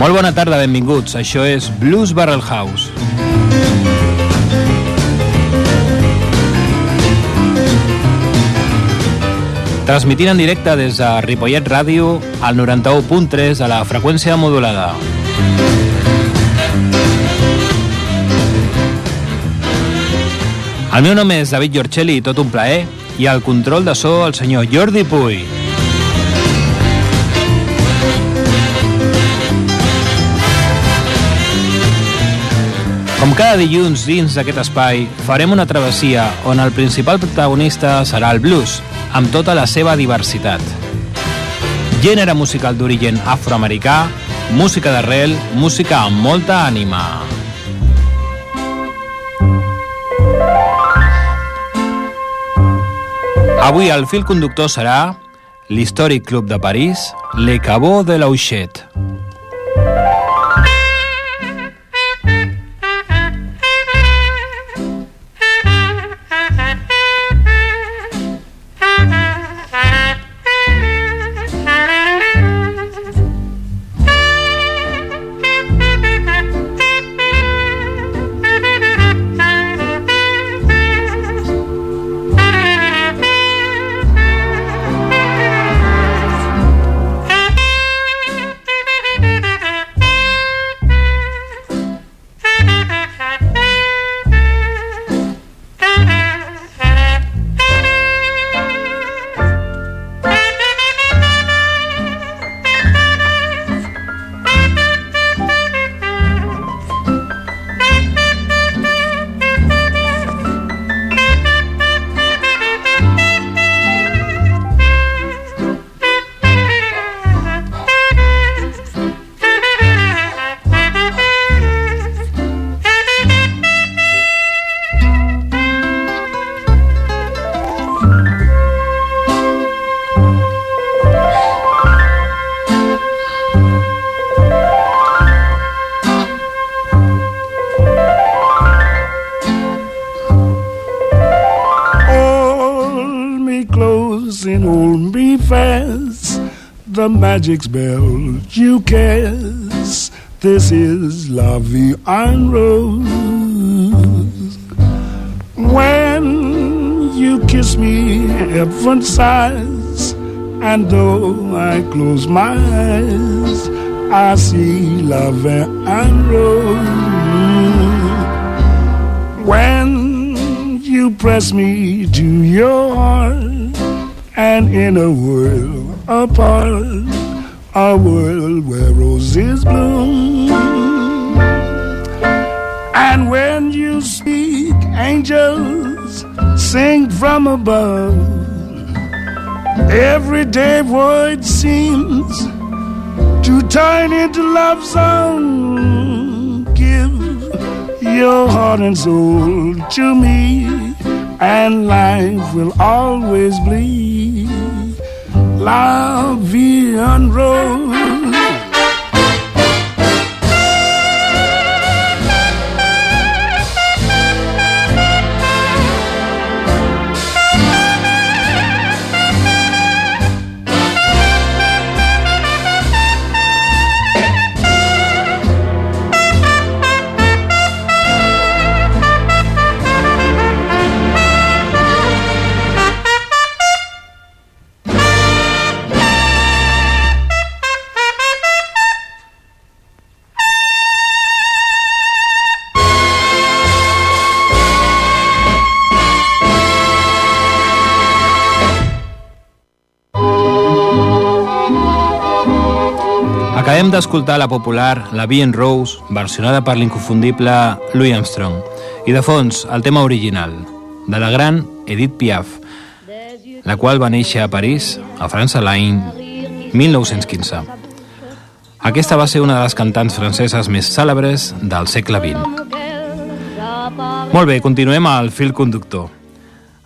Molt bona tarda, benvinguts. Això és Blues Barrel House. Transmitint en directe des de Ripollet Ràdio al 91.3 a la freqüència modulada. El meu nom és David Giorcelli tot un plaer i al control de so el senyor Jordi Puy. Com cada dilluns dins d'aquest espai, farem una travessia on el principal protagonista serà el blues, amb tota la seva diversitat. Gènere musical d'origen afroamericà, música d'arrel, música amb molta ànima. Avui el fil conductor serà l'històric club de París, Le Caveau de l'Auxet. Magic spell you cast. This is love en Rose. When you kiss me, heaven sighs, and though I close my eyes, I see love en Rose. When you press me to your heart, and in a world apart, a world where roses bloom. And when you speak, angels sing from above. Everyday void seems to turn into love song. Give your heart and soul to me, and life will always bleed La vie en rose. D'escoltar la popular La Vie en Rose, versionada per l'inconfundible Louis Armstrong, i de fons el tema original, de la gran Edith Piaf, la qual va néixer a París, a França, l'any 1915. Aquesta va ser una de les cantants franceses més cèlebres del segle XX. Molt bé, continuem al fil conductor.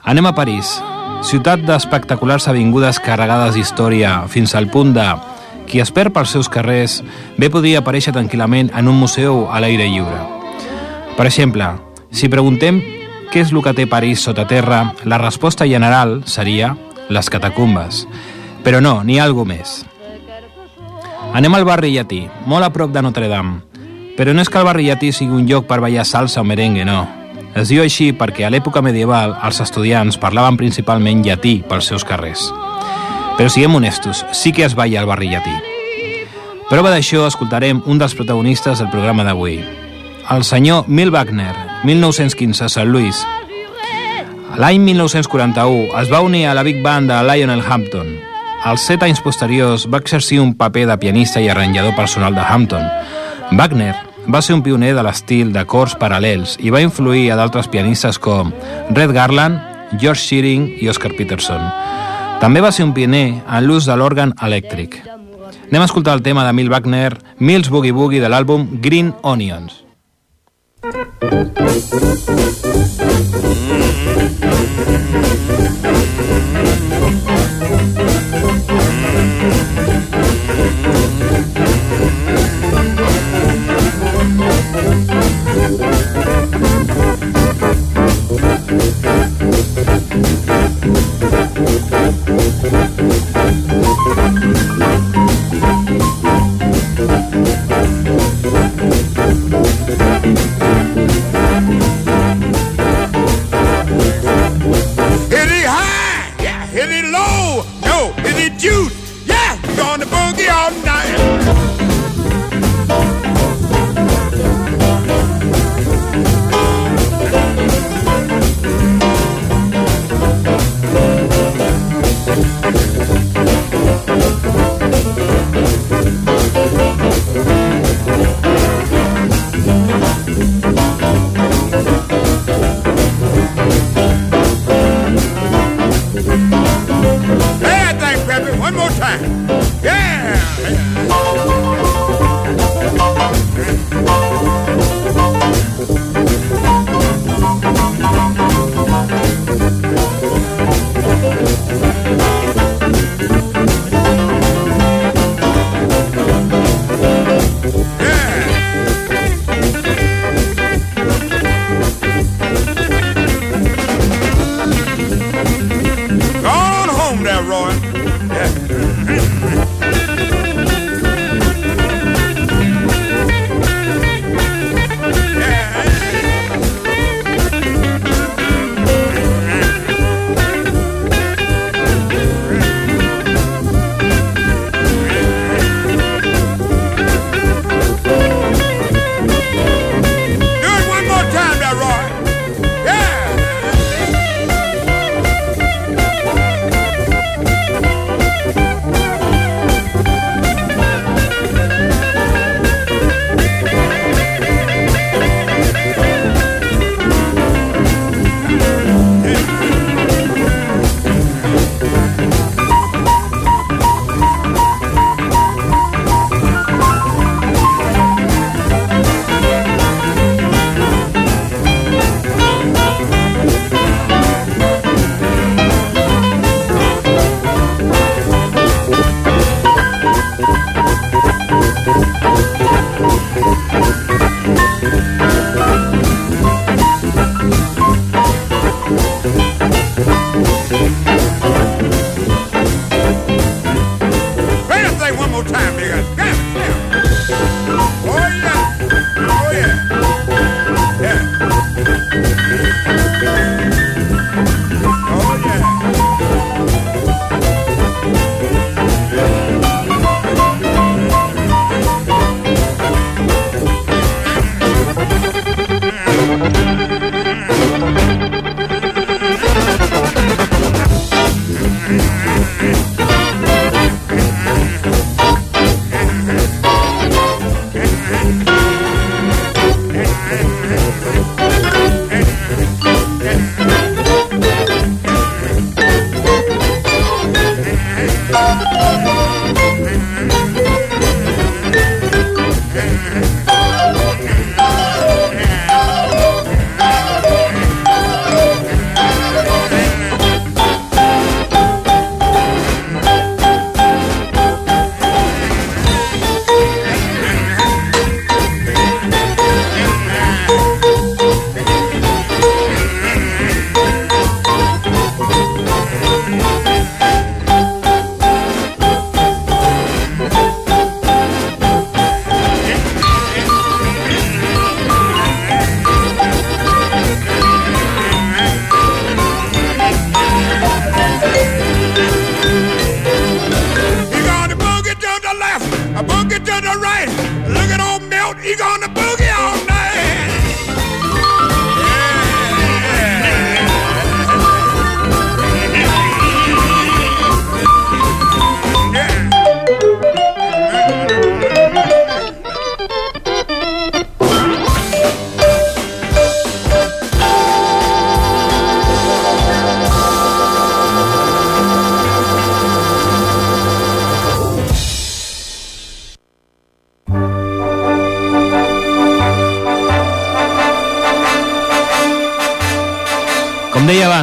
Anem a París, ciutat d'espectaculars avingudes carregades d'història fins al punt de qui es perd pels seus carrers bé podria aparèixer tranquil·lament en un museu a l'aire lliure. Per exemple, si preguntem què és el que té París sota terra, la resposta general seria les catacumbes. Però no, n'hi ha alguna més. Anem al barri llatí, molt a prop de Notre Dame. Però no és que el barri llatí sigui un lloc per ballar salsa o merengue, no. Es diu així perquè a l'època medieval els estudiants parlaven principalment llatí pels seus carrers. Però siguem honestos, sí que es balla al barri llatí. Prova d'això escoltarem un dels protagonistes del programa d'avui, el senyor Mil Wagner, 1915, Sant Louis. L'any 1941 es va unir a la Big Band de Lionel Hampton. Als set anys posteriors va exercir un paper de pianista i arranjador personal de Hampton. Wagner va ser un pioner de l'estil d'acords paral·lels i va influir a d'altres pianistes com Red Garland, George Shearing i Oscar Peterson. També va ser un pioner en l'ús de l'òrgan elèctric. Anem a escoltar el tema de Mil Wagner, Mills Boogie Boogie de l'àlbum Green Onions. Com deia Is it low? No. Is it juice? Yeah, gonna boogie all night.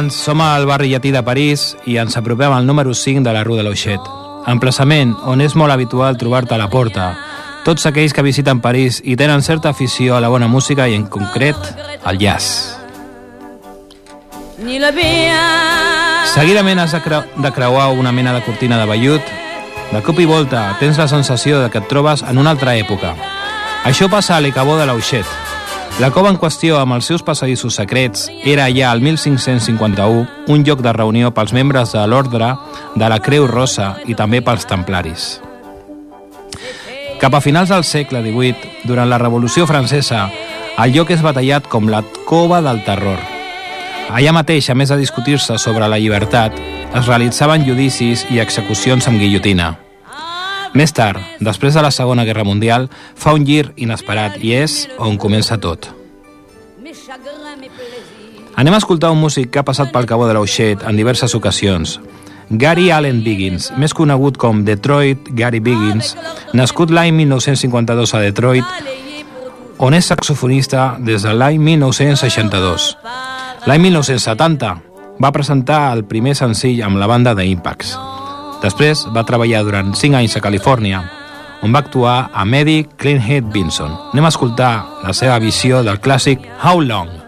Abans, som al barri llatí de París i ens apropem al número 5 de la Rue de l'Oixet. Emplaçament on és molt habitual trobar-te a la porta. Tots aquells que visiten París i tenen certa afició a la bona música i en concret al jazz. Seguidament has de, cre de creuar una mena de cortina de vellut. De cop i volta tens la sensació de que et trobes en una altra època. Això passa a l'Ecabó de l'Auxet, la cova en qüestió, amb els seus passadissos secrets, era ja al 1551 un lloc de reunió pels membres de l'ordre de la Creu Rosa i també pels templaris. Cap a finals del segle XVIII, durant la Revolució Francesa, el lloc és batallat com la cova del terror. Allà mateix, a més de discutir-se sobre la llibertat, es realitzaven judicis i execucions amb guillotina. Més tard, després de la Segona Guerra Mundial, fa un gir inesperat i és on comença tot. Anem a escoltar un músic que ha passat pel Cabó de l'Auxet en diverses ocasions. Gary Allen Biggins, més conegut com Detroit Gary Biggins, nascut l'any 1952 a Detroit, on és saxofonista des de l'any 1962. L'any 1970 va presentar el primer senzill amb la banda de Impacts. Després va treballar durant 5 anys a Califòrnia, on va actuar a Medi Cleanhead Vinson. Anem a escoltar la seva visió del clàssic How Long?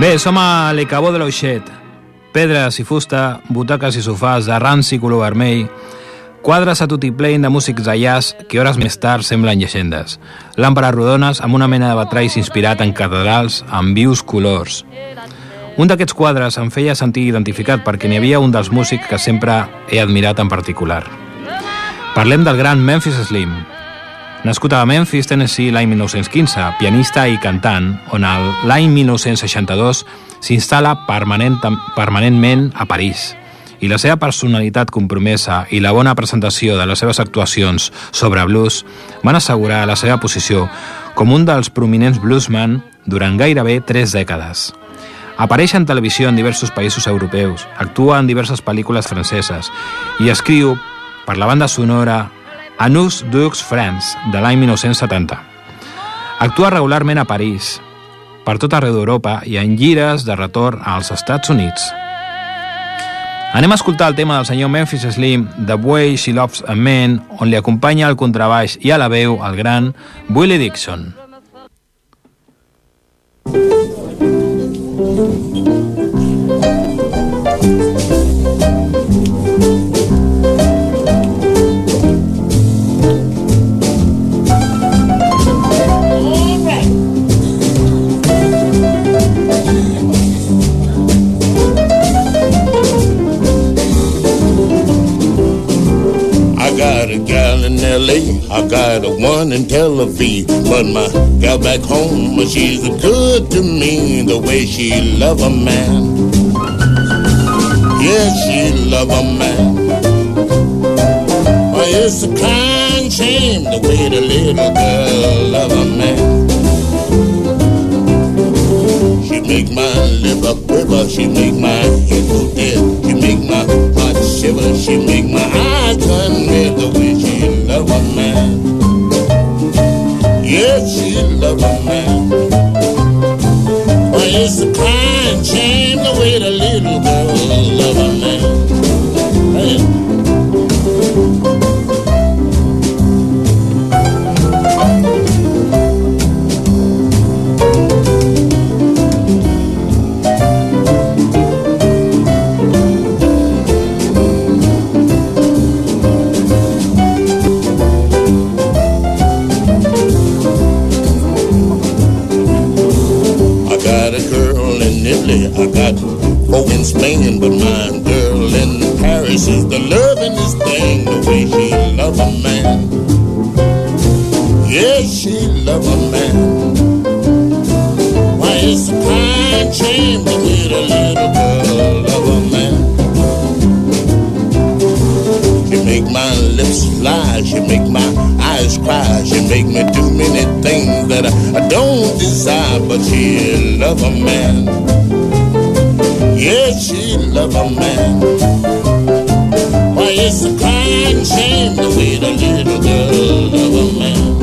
Bé, som a l'Ecabó de l'Oixet. Pedres i fusta, butaques i sofàs de ranci color vermell, quadres a tutiplane de músics de jazz que hores més tard semblen llegendes, làmperes rodones amb una mena de batralls inspirat en catedrals amb vius colors. Un d'aquests quadres em feia sentir identificat perquè n'hi havia un dels músics que sempre he admirat en particular. Parlem del gran Memphis Slim, Nascut a Memphis, Tennessee, l'any 1915, pianista i cantant, on l'any 1962 s'instal·la permanent, permanentment a París. I la seva personalitat compromesa i la bona presentació de les seves actuacions sobre blues van assegurar la seva posició com un dels prominents bluesman durant gairebé tres dècades. Apareix en televisió en diversos països europeus, actua en diverses pel·lícules franceses i escriu per la banda sonora Anus Dux France, de l'any 1970. Actua regularment a París, per tot arreu d'Europa i en gires de retorn als Estats Units. Anem a escoltar el tema del senyor Memphis Slim, The Way She Loves a Man, on li acompanya el contrabaix i a la veu el gran Willie Dixon. LA. I got a one in Tel Aviv. But my gal back home, she's good to me the way she love a man. Yeah, she love a man. But it's a kind shame the way the little girl love a man. She make my liver quiver, she make my head go dead, she make my shiver, she make my eyes turn red the way she love a man. Yes, she love a man. But it's a crying shame the way the little girl in Spain, but my girl in Paris is the lovingest thing, the way she love a man. Yes, she love a man. Why, it's a kind to get a little girl love a man. She make my lips fly, she make my eyes cry, she make me do many things that I, I don't desire, but she love a man. Yeah, she love a man. Why, it's a crying shame the way the little girl love a man.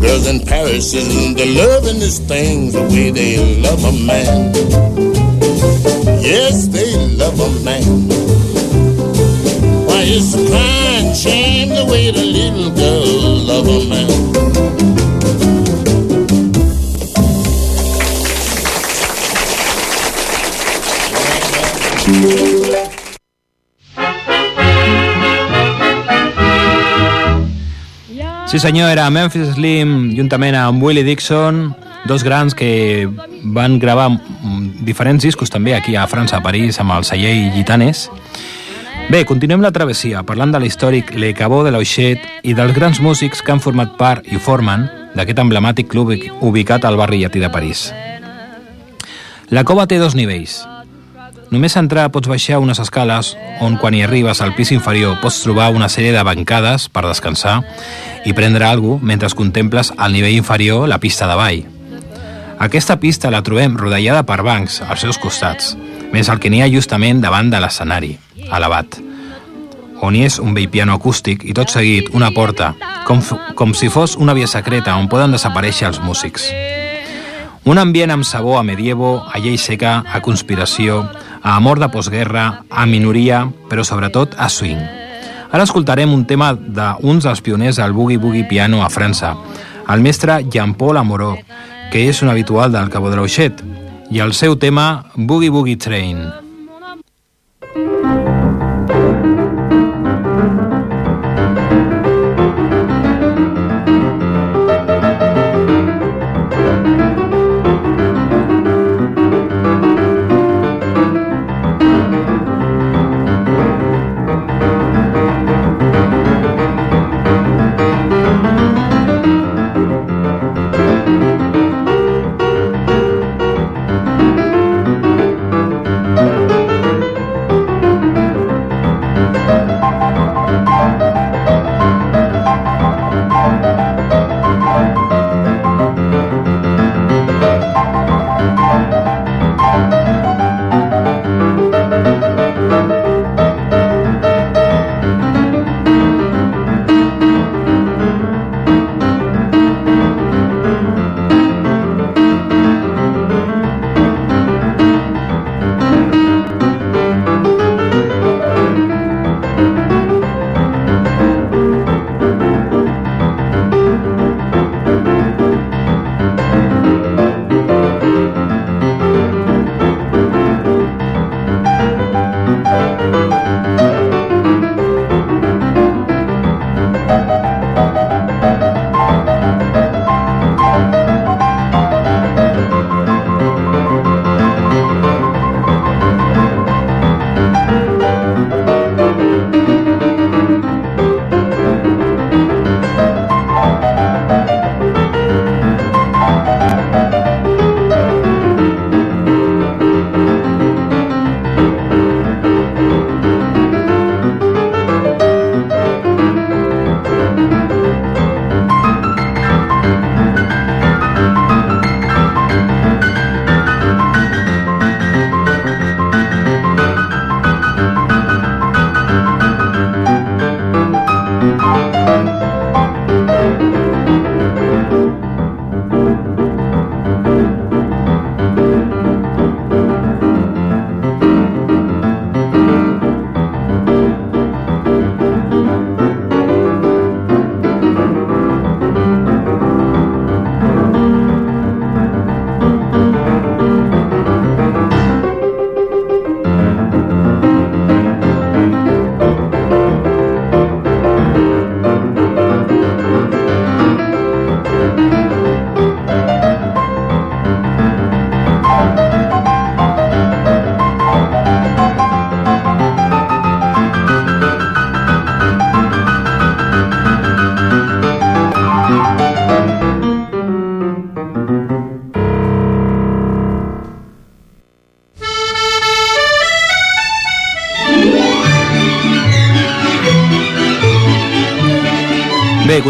Girls in Paris they're loving this thing the way they love a man. Yes, they love a man. Why, it's a crying shame the way the little girl love a man. Sí senyor, era Memphis Slim juntament amb Willie Dixon, dos grans que van gravar diferents discos també aquí a França, a París, amb el celler Gitanes. Bé, continuem la travessia parlant de l'històric Le Cabó de l'Oixet i dels grans músics que han format part i formen d'aquest emblemàtic club ubicat al barri llatí de París. La cova té dos nivells, Només entrar pots baixar unes escales on quan hi arribes al pis inferior pots trobar una sèrie de bancades per descansar i prendre alguna mentre contemples al nivell inferior la pista de ball. Aquesta pista la trobem rodellada per bancs als seus costats, més el que n'hi ha justament davant de l'escenari, elevat, on hi és un vell piano acústic i tot seguit una porta, com, com si fos una via secreta on poden desaparèixer els músics. Un ambient amb sabor a medievo, a llei seca, a conspiració, a amor de postguerra, a minoria, però sobretot a swing. Ara escoltarem un tema d'uns dels pioners del boogie-boogie piano a França, el mestre Jean-Paul Amoró, que és un habitual del Cabo de l'Auxet, i el seu tema Boogie Boogie Train.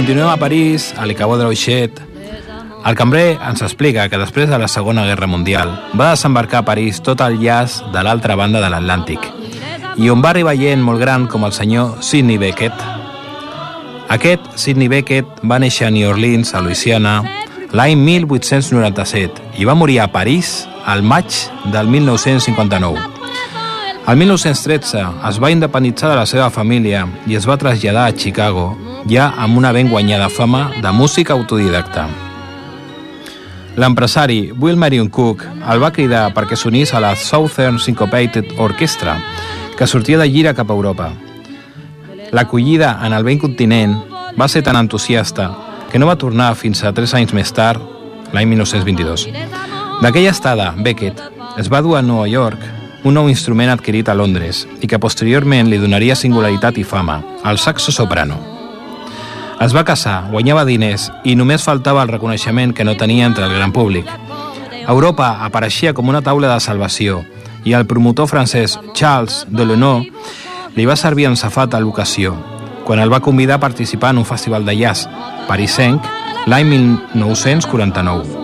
Continuem a París, a l'Icabó de l'Oixet. El cambrer ens explica que després de la Segona Guerra Mundial va desembarcar a París tot el llaç de l'altra banda de l'Atlàntic i on va arribar gent molt gran com el senyor Sidney Beckett. Aquest, Sidney Beckett, va néixer a New Orleans, a Louisiana, l'any 1897 i va morir a París al maig del 1959. El 1913 es va independitzar de la seva família i es va traslladar a Chicago, ja amb una ben guanyada fama de música autodidacta. L'empresari Will Marion Cook el va cridar perquè s'unís a la Southern Syncopated Orchestra, que sortia de gira cap a Europa. L'acollida en el vell continent va ser tan entusiasta que no va tornar fins a tres anys més tard, l'any 1922. D'aquella estada, Beckett es va dur a Nova York un nou instrument adquirit a Londres i que posteriorment li donaria singularitat i fama, el saxo soprano. Es va casar, guanyava diners i només faltava el reconeixement que no tenia entre el gran públic. Europa apareixia com una taula de salvació i el promotor francès Charles Delaunay li va servir en a l'ocasió, quan el va convidar a participar en un festival de jazz parisenc l'any 1949.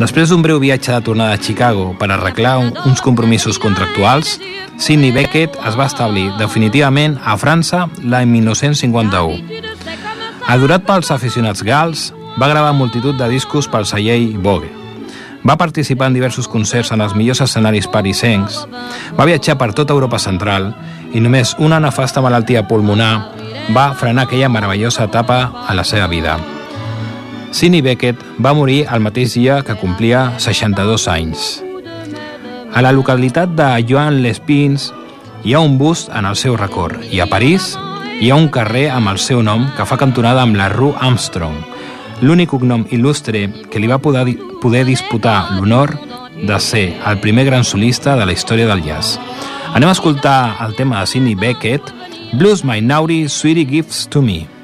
Després d'un breu viatge de tornada a Chicago per arreglar uns compromisos contractuals, Sidney Beckett es va establir definitivament a França l'any 1951. Adorat pels aficionats gals, va gravar multitud de discos pel celler Vogue. Va participar en diversos concerts en els millors escenaris parisencs, va viatjar per tota Europa central i només una nefasta malaltia pulmonar va frenar aquella meravellosa etapa a la seva vida. Sidney Beckett va morir el mateix dia que complia 62 anys. A la localitat de Joan Les Pins hi ha un bust en el seu record i a París hi ha un carrer amb el seu nom que fa cantonada amb la Rue Armstrong, l'únic cognom il·lustre que li va poder, poder disputar l'honor de ser el primer gran solista de la història del jazz. Anem a escoltar el tema de Sidney Beckett, Blues My Naughty Sweetie Gifts to Me.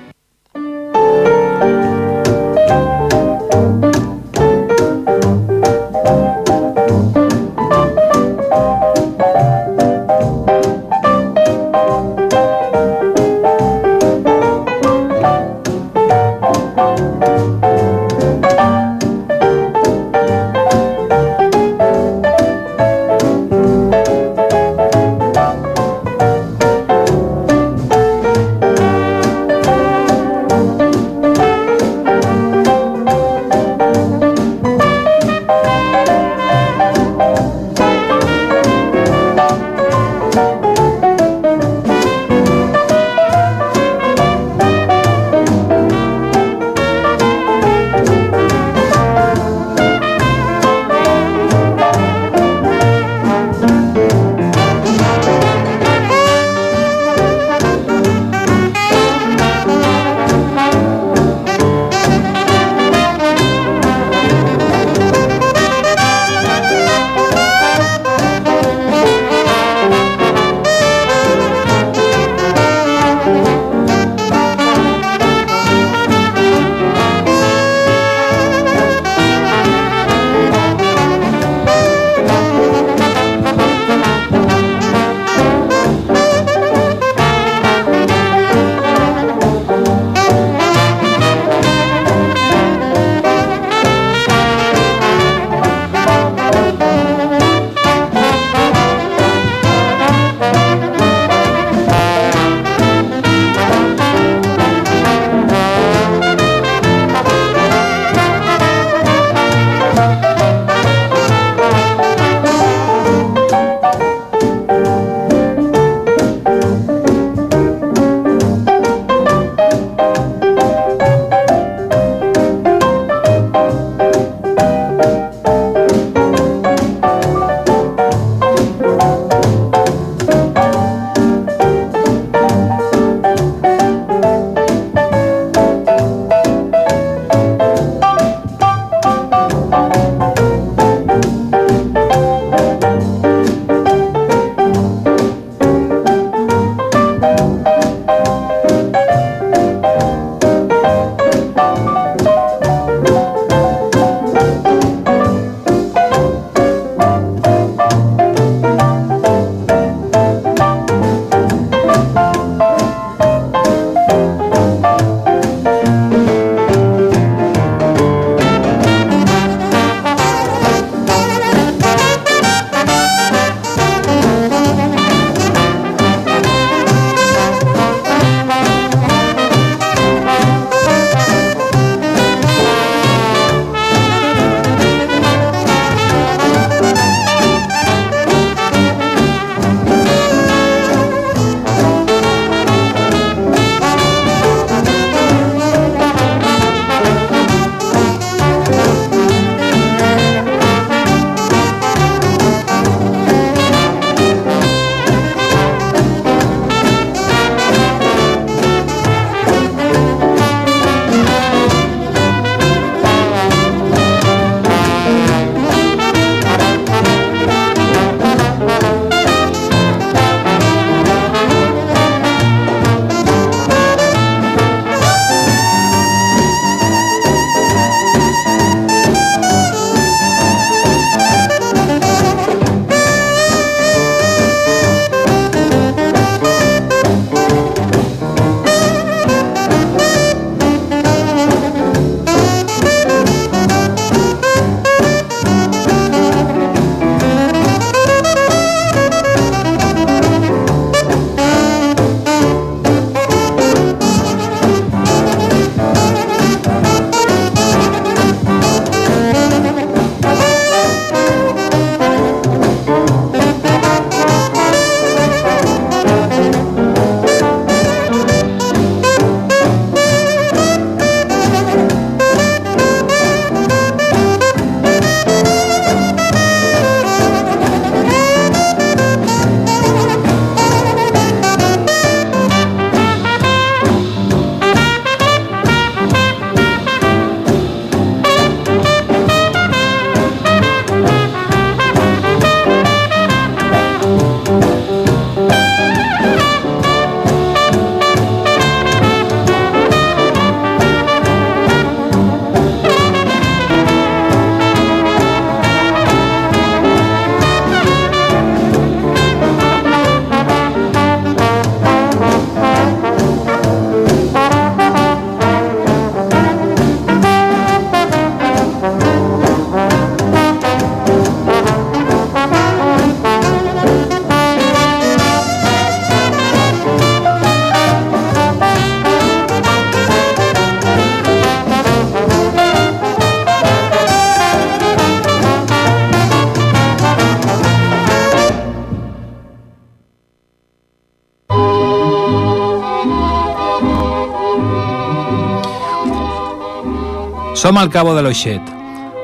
Som al Cabo de l'Oixet.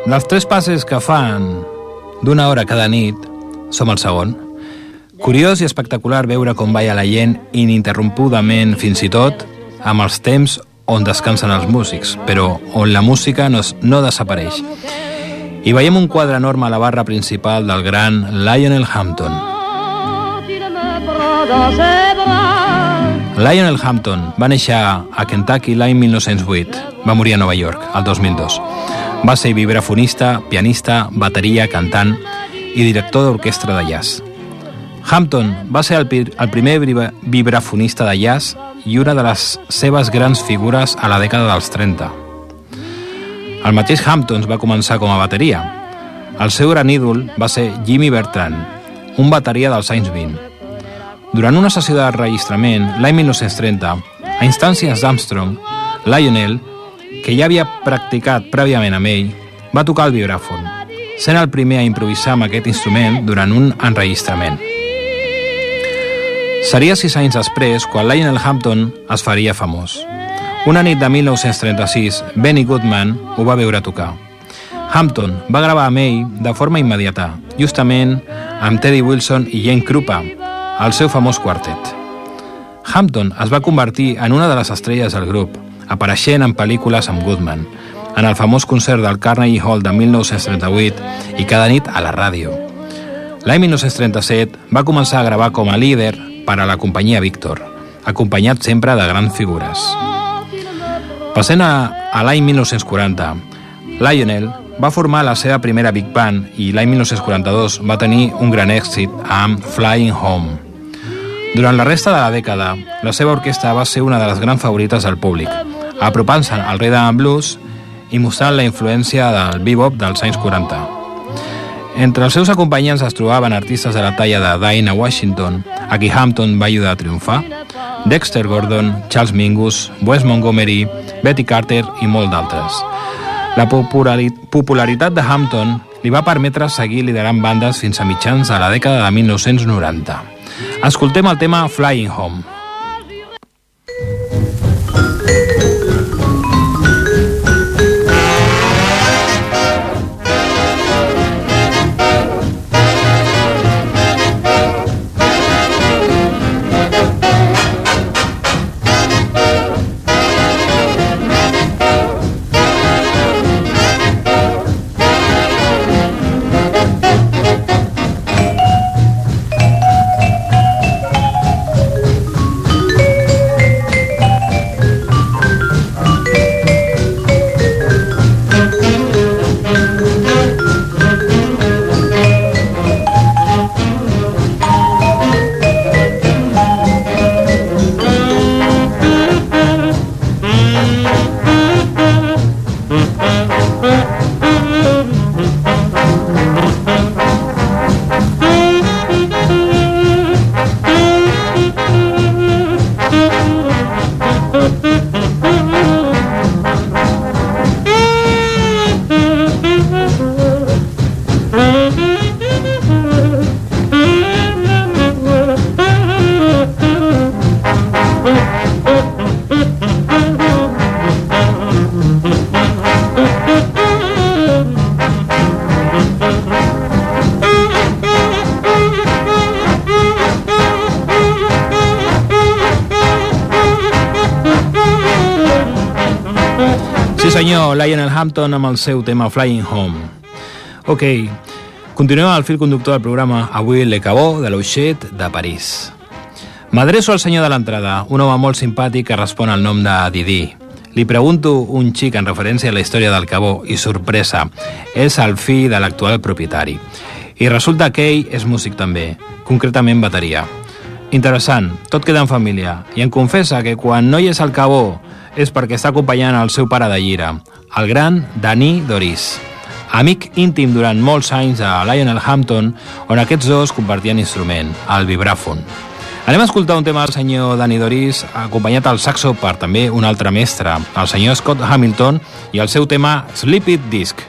Dels tres passes que fan d'una hora cada nit, som el segon. Curiós i espectacular veure com balla la gent ininterrompudament, fins i tot amb els temps on descansen els músics, però on la música no, no desapareix. I veiem un quadre enorme a la barra principal del gran Lionel Hampton. Lionel Hampton va néixer a Kentucky l'any 1908. Va morir a Nova York, el 2002. Va ser vibrafonista, pianista, bateria, cantant i director d'orquestra de jazz. Hampton va ser el, el primer vibrafonista de jazz i una de les seves grans figures a la dècada dels 30. El mateix Hamptons va començar com a bateria. El seu gran ídol va ser Jimmy Bertrand, un bateria dels anys 20. Durant una sessió d'enregistrament, l'any 1930, a instàncies d'Armstrong, Lionel, que ja havia practicat prèviament amb ell, va tocar el vibràfon, sent el primer a improvisar amb aquest instrument durant un enregistrament. Seria sis anys després quan Lionel Hampton es faria famós. Una nit de 1936, Benny Goodman ho va veure tocar. Hampton va gravar amb ell de forma immediata, justament amb Teddy Wilson i Jane Krupa, el seu famós quartet. Hampton es va convertir en una de les estrelles del grup, apareixent en pel·lícules amb Goodman, en el famós concert del Carnegie Hall de 1938 i cada nit a la ràdio. L'any 1937 va començar a gravar com a líder per a la companyia Victor, acompanyat sempre de grans figures. Passant a, a l'any 1940, Lionel va formar la seva primera Big Band i l'any 1942 va tenir un gran èxit amb Flying Home. Durant la resta de la dècada, la seva orquestra va ser una de les grans favorites del públic, apropant-se al rei de blues i mostrant la influència del bebop dels anys 40. Entre els seus acompanyants es trobaven artistes de la talla de Dinah Washington, a qui Hampton va ajudar a triomfar, Dexter Gordon, Charles Mingus, Wes Montgomery, Betty Carter i molt d'altres. La popularitat de Hampton li va permetre seguir liderant bandes fins a mitjans de la dècada de 1990. Escoltem el tema Flying Home. Hampton amb el seu tema Flying Home. Ok, continuem al fil conductor del programa Avui Le Cabó de l'Oixet de París. M'adreço al senyor de l'entrada, un home molt simpàtic que respon al nom de Didi. Li pregunto un xic en referència a la història del Cabó i sorpresa, és el fill de l'actual propietari. I resulta que ell és músic també, concretament bateria. Interessant, tot queda en família, i em confessa que quan no hi és al Cabó és perquè està acompanyant el seu pare de llira, el gran Dani Doris, amic íntim durant molts anys a Lionel Hampton, on aquests dos compartien instrument, el vibràfon. Anem a escoltar un tema del senyor Dani Doris, acompanyat al saxo per també un altre mestre, el senyor Scott Hamilton, i el seu tema Sleep It Disc.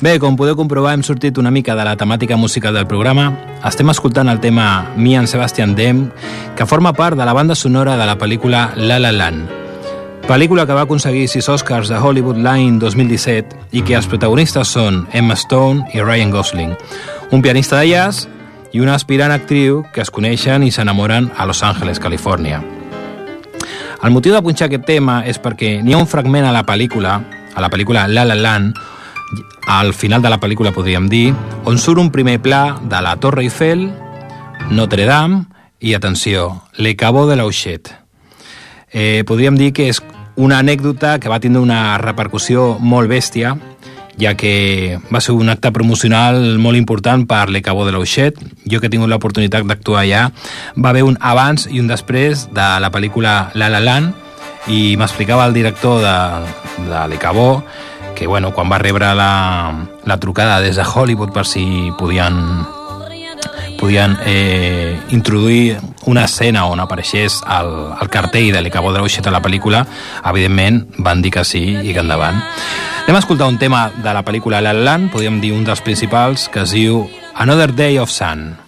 Bé, com podeu comprovar, hem sortit una mica de la temàtica musical del programa. Estem escoltant el tema Me and Sebastian Dem, que forma part de la banda sonora de la pel·lícula La La Land. Pel·lícula que va aconseguir sis Oscars de Hollywood Line 2017 i que els protagonistes són Emma Stone i Ryan Gosling, un pianista de jazz i una aspirant actriu que es coneixen i s'enamoren a Los Angeles, Califòrnia. El motiu de punxar aquest tema és perquè n'hi ha un fragment a la pel·lícula, a la pel·lícula La La Land, al final de la pel·lícula, podríem dir, on surt un primer pla de la Torre Eiffel, Notre Dame i, atenció, Le Cabo de l'Auxet. Eh, podríem dir que és una anècdota que va tindre una repercussió molt bèstia, ja que va ser un acte promocional molt important per Le Cabo de l'Auxet. Jo que he tingut l'oportunitat d'actuar allà, va haver un abans i un després de la pel·lícula La La Land i m'explicava el director de, de Le Cabo que bueno, quan va rebre la, la trucada des de Hollywood per si podien podien eh, introduir una escena on apareixés el, el cartell de l'Ecabo de l'Oixet a la pel·lícula, evidentment van dir que sí i que endavant. Anem a escoltar un tema de la pel·lícula La Land, podríem dir un dels principals, que es diu Another Day of Sun.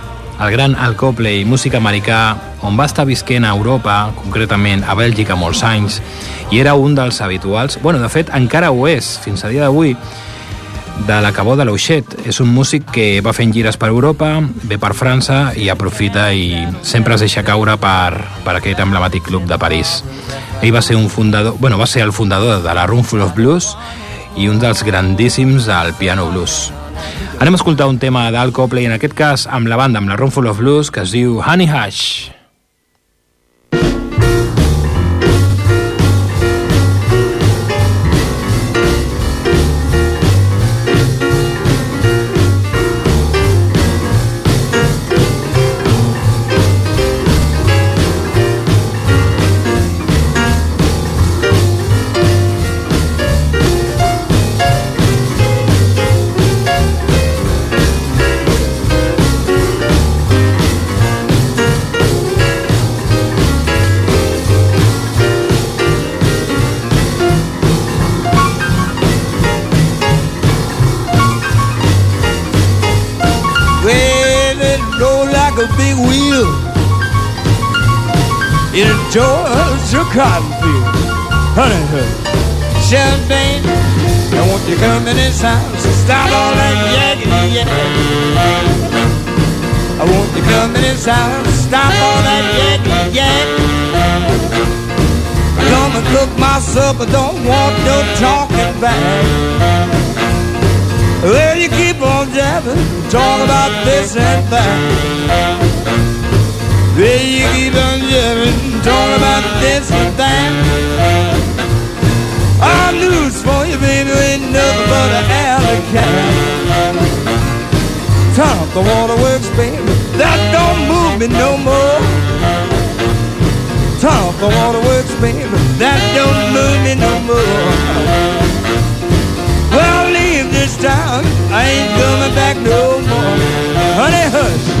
El gran Al Copley, músic americà, on va estar visquent a Europa, concretament a Bèlgica molts anys, i era un dels habituals, bueno, de fet encara ho és, fins a dia d'avui, de l'acabó de l'Auxet. És un músic que va fent gires per Europa, ve per França i aprofita i sempre es deixa caure per, per aquest emblemàtic club de París. Ell va ser un fundador, bueno, va ser el fundador de la Roomful of Blues i un dels grandíssims del piano blues. Anem a escoltar un tema d'Al Copley, en aquest cas amb la banda, amb la Roomful of Blues, que es diu Honey Hush. Georgia cotton field. Honey, honey, champagne. I want you come in this house and stop all that yakety yak. I want you come in this house and stop all that yakety yak. supper, don't want no talking back. Well, you keep on jabbing, talk about this and that. Well, you keep on jabbing, talk about and that. Our news for you, baby, ain't nothing but an alley cat. Turn up the waterworks, baby, that don't move me no more. Turn off the waterworks, baby. That don't move me no more. Well, leave this town. I ain't coming back no more. Honey, hush.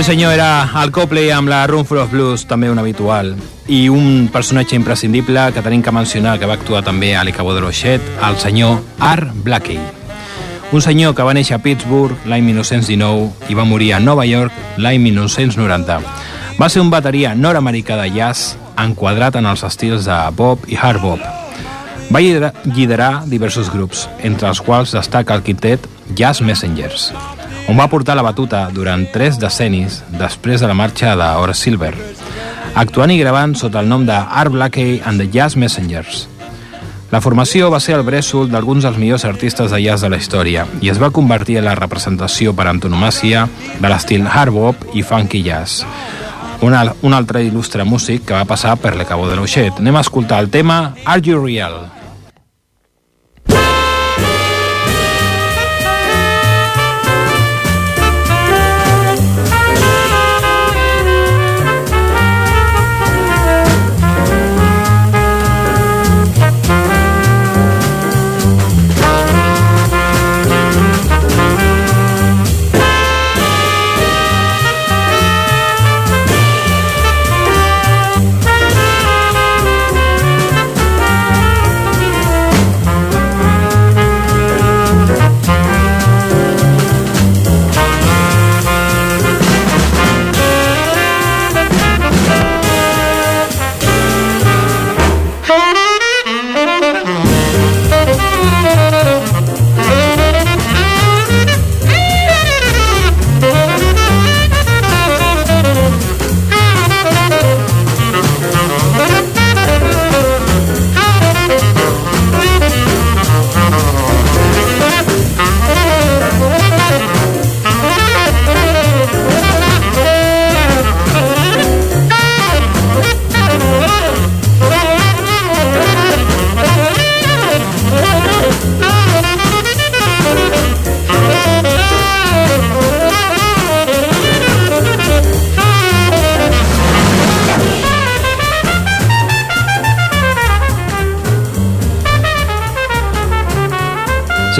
Sí senyor, era el Copley amb la Room of Blues, també un habitual. I un personatge imprescindible que tenim que mencionar, que va actuar també a l'Icabó de l'Oixet, el senyor Art Blakey. Un senyor que va néixer a Pittsburgh l'any 1919 i va morir a Nova York l'any 1990. Va ser un bateria nord-americà de jazz enquadrat en els estils de bop i hard bop. Va liderar diversos grups, entre els quals destaca el quintet Jazz Messengers on va portar la batuta durant tres decennis després de la marxa de Horace Silver, actuant i gravant sota el nom de Art Blakey and the Jazz Messengers. La formació va ser el brèsol d'alguns dels millors artistes de jazz de la història i es va convertir en la representació per antonomàcia de l'estil hard bop i funky jazz. Un, un altre il·lustre músic que va passar per l'Ecabo de l'Oixet. Anem a escoltar el tema Are You Real?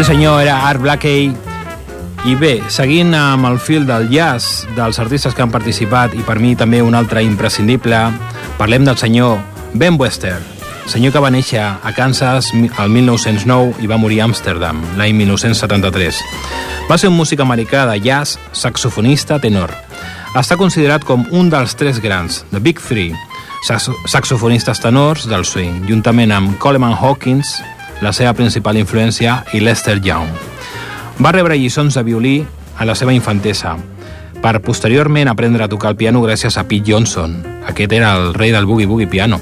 Sí senyor, era Art Blakey. I bé, seguint amb el fil del jazz dels artistes que han participat i per mi també un altre imprescindible, parlem del senyor Ben Wester, senyor que va néixer a Kansas el 1909 i va morir a Amsterdam l'any 1973. Va ser un músic americà de jazz, saxofonista, tenor. Està considerat com un dels tres grans, The Big Three, saxofonistes tenors del swing, juntament amb Coleman Hawkins, la seva principal influència, i Lester Young. Va rebre lliçons de violí a la seva infantesa, per posteriorment aprendre a tocar el piano gràcies a Pete Johnson, aquest era el rei del boogie-boogie piano,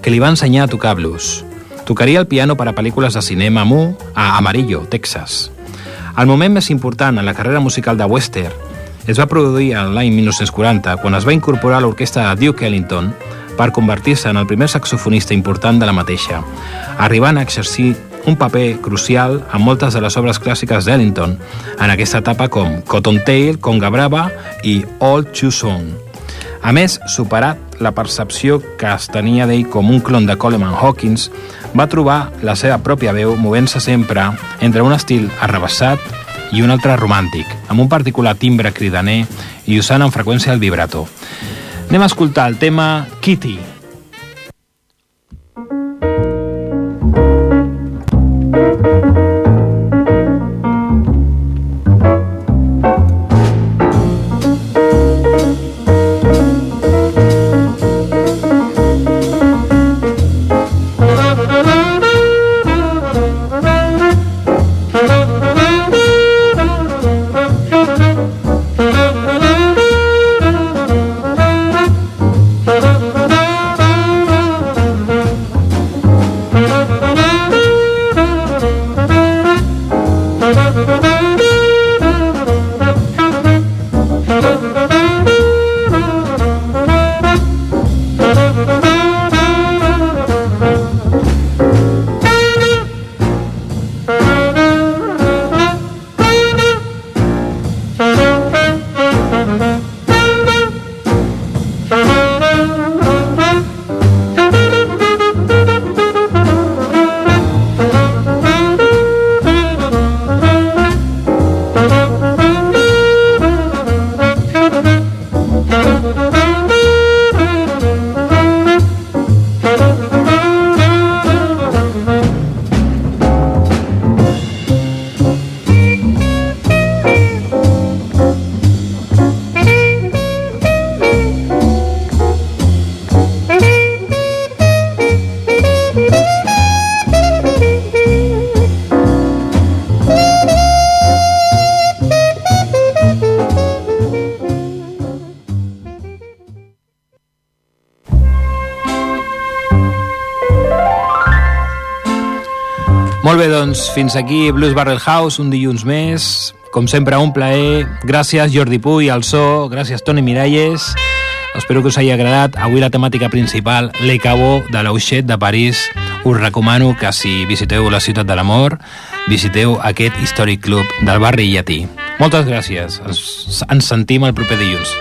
que li va ensenyar a tocar blues. Tocaria el piano per a pel·lícules de cinema Mu a Amarillo, Texas. El moment més important en la carrera musical de Wester es va produir l'any 1940, quan es va incorporar a l'orquestra de Duke Ellington per convertir-se en el primer saxofonista important de la mateixa, arribant a exercir un paper crucial en moltes de les obres clàssiques d'Ellington, en aquesta etapa com Cottontail, Conga Brava i All Too Soon. A més, superat la percepció que es tenia d'ell com un clon de Coleman Hawkins, va trobar la seva pròpia veu movent-se sempre entre un estil arrabassat i un altre romàntic, amb un particular timbre cridaner i usant amb freqüència el vibrato. Anem a escoltar el tema Kitty, Molt bé, doncs, fins aquí Blues Barrel House, un dilluns més. Com sempre, un plaer. Gràcies, Jordi Puy, al so. Gràcies, Toni Miralles. Espero que us hagi agradat. Avui la temàtica principal, Le Cabo de l'Auxet de París. Us recomano que si visiteu la ciutat de l'amor, visiteu aquest històric club del barri llatí. Moltes gràcies. Ens, ens sentim el proper dilluns.